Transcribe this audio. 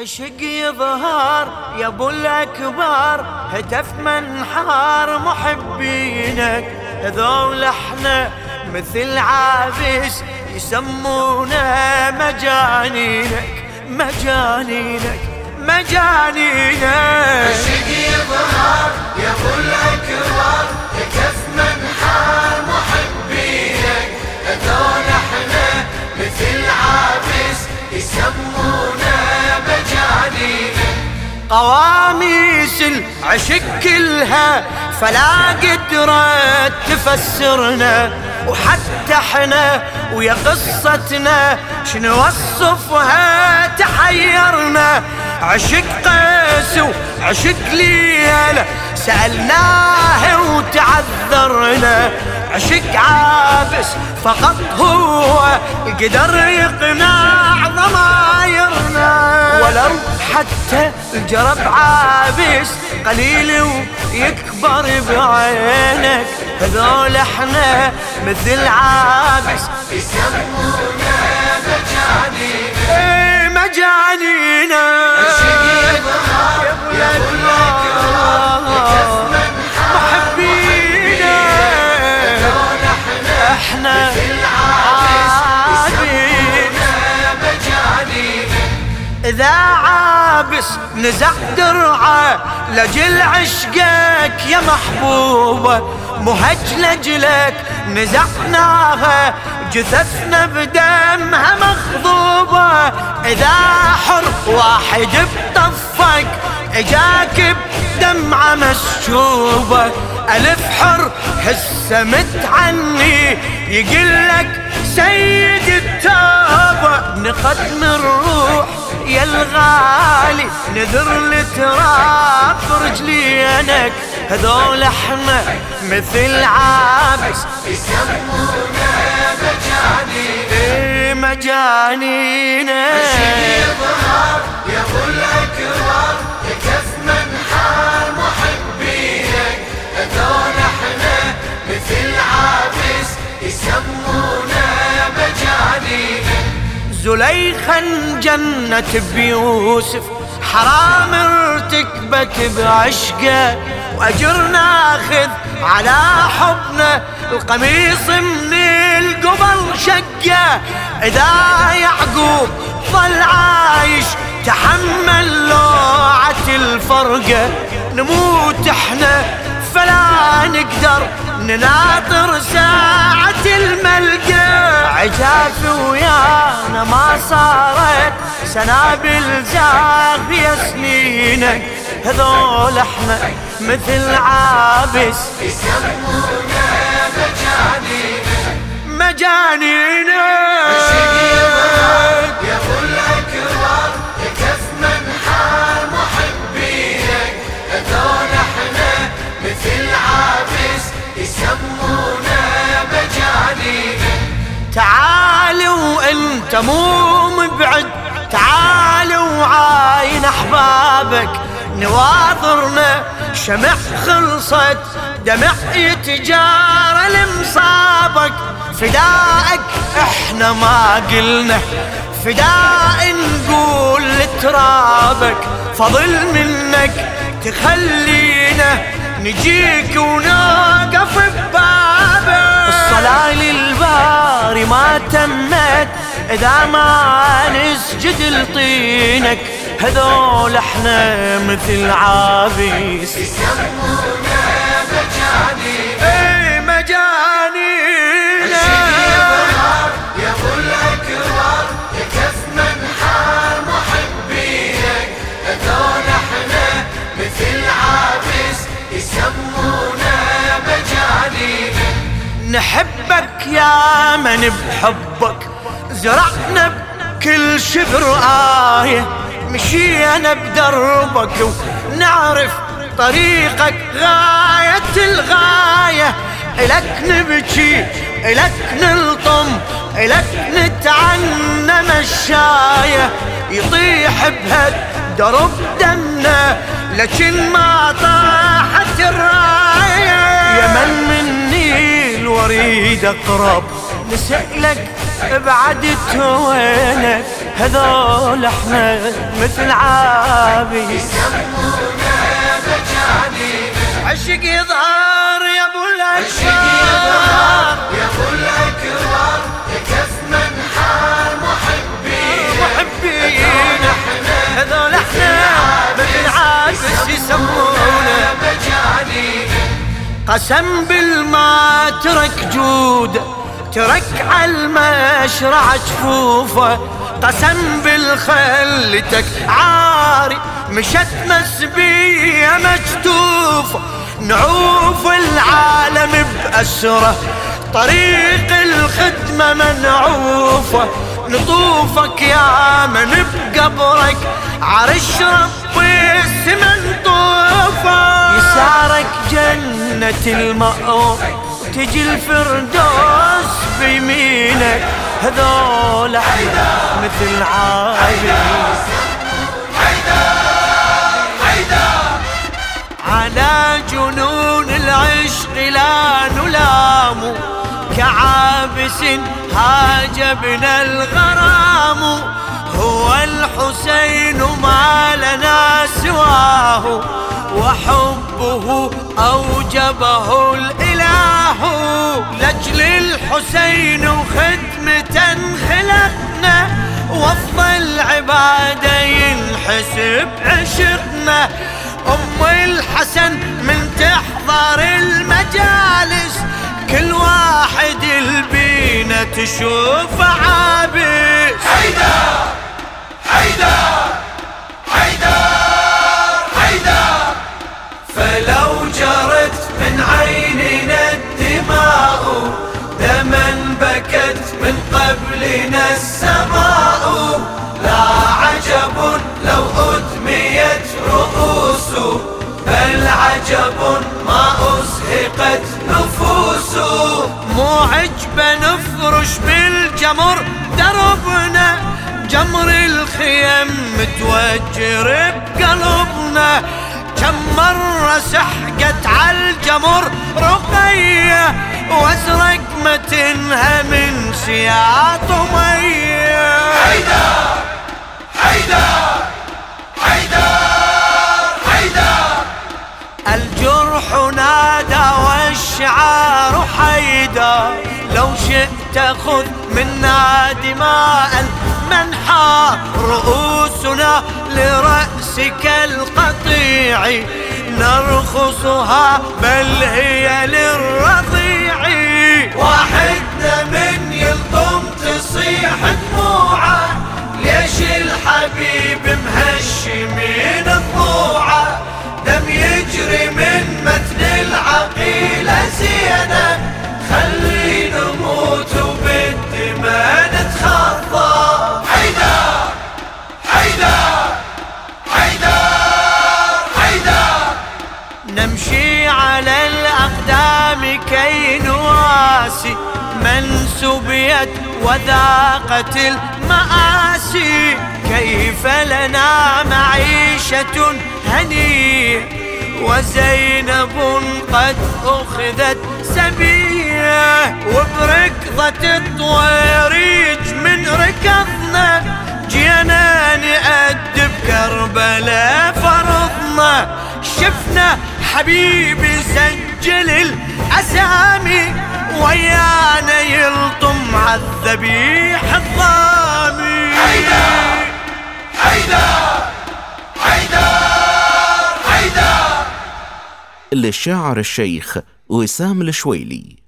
عشق يظهر يا أبو الأكبر هتف منحار محبينك. هذول إحنا مثل عابس يسمونا مجانينك مجانينك مجانينك. عشق يظهر يا قواميس العشق كلها فلا قدرت تفسرنا وحتى إحنا ويا قصتنا شنو وصفها تحيرنا. عشق قيس وعشق ليلة سألناه وتعذرنا. عشق عابس فقط هو قدر يقنع ضمايرنا ولو حتى الجرب عابس قليل ويكبر بعينك. هذول إحنا مثل عابس يسمونا مجانين عابس نزع درعة لجل عشقك يا محبوبة مهج لجلك نزعناها جثثنا بدمها مخضوبة. إذا حر واحد بطفك إجاك بدمعة مسشوبة ألف حر هسه متعني يقلك سيد التوبة نقدم الروح. يا الغالي نذر التراب برجلينك هذول إحنا مثل عابس. يسمونا مجانين إيه مجانينا يا ابو الاكبر كف منحار محبينك هذول إحنا مثل عابس. زليخا جنة بيوسف حرام ارتكبت بعشقه واجر ناخذ على حبنا القميص من القبل شقة. إذا يعقوب ظل عايش تحمل لوعة الفرقة. نموت إحنا فلا نقدر نناطر ساعة الملقى عجاف ويانا ما صارت سنابل زاهية سنينك هذول إحنا مثل عابس. يسمونا مجانين مجانينا يا تعالوا أنت مو مبعد تعالوا عاين أحبابك. نواظرنا شمع خلصت. دمع يتجارى لمصابك. فدائك إحنا ما قلنا. فداء نقول لترابك. فضل منك تخلينا. نجيك ونوقف ببابك. إذا ما نسجد لطينك هذول إحنا مثل عابس يسمونا مجانين يا ابو الاكبر محبينك هذول إحنا مثل يسمونا نحبك يا من بحبك زرعنا بكل شبر آية. مشينا بدربك ونعرف طريقك غاية الغاية. إلك نبكي إلك نلطم إلك نتعنى مشاية يطيح بهد درب دمنا لكن ما طاحت الراية. يا من مني الوريد أقرب نسألك بعد توينا هذول إحنا مثل عابس عشق يظهر يا أبو الاشرار يا ابو الاكرار كف من حال محبين محبين هذول إحنا مثل عابس مجانين قسم بالما ترك جود. ترك عالمشرع جفوفه قسم بالخلتك عاري مشت مسبية مجتوفة. نعوف العالم بأسره طريق الخدمة منعوفة. نطوفك يا من بقبرك عرش ربي السمن طوفة. يسارك جنة المأوى تجي الفردوس بيمينك هذول مثل عايز على جنون العشق لا نلام. كعابس هاجبنا الغرام. هو الحسين ما لنا سواه. وحبه أوجبه الإله لأجل الحسين وخدمة خلقنا وافضل عبادة ينحسب عشقنا. أم الحسن من تحضر المجالس كل واحد البينة تشوف عابس. حيدر! حيدر! بكت من قبلنا السماء. لا عجب لو أدميت رؤوس بل عجب ما أزهقت نفوس. مو عجبة نفرش بالجمر دربنا جمر الخيم متوجر بقلبنا. كم مرة سحقت عالجمر رقية وأزرق متنها من سياط مية حيدر حيدر حيدر حيدر الجرح نادى والشعار حيدر. لو شئت خذ منا دماء المنحى رؤوسنا لرأسك القطيع. نرخصها بل هي للرضيع. واحدنا من تصيح دموعه ليش الحبيب مهشمين الضوعة؟ دم يجري من متن العقيلة زينة خلي نموت وبالدماء نتخطى حيدر حيدر حيدر حيدر. نمشي على الأقدام كي نواسي من سبيت وذاقت المآسي كيف لنا معيشة هنية وزينب قد أخذت سبية وبركضة الطويريج من ركضنا. جينا نأدب كربلاء فرضنا. شفنا حبيبي سجل الأسامي ويانا يلطم عالذبيح الضامي. حيدر حيدر حيدر حيدر للشاعر الشيخ وسام الشويلي.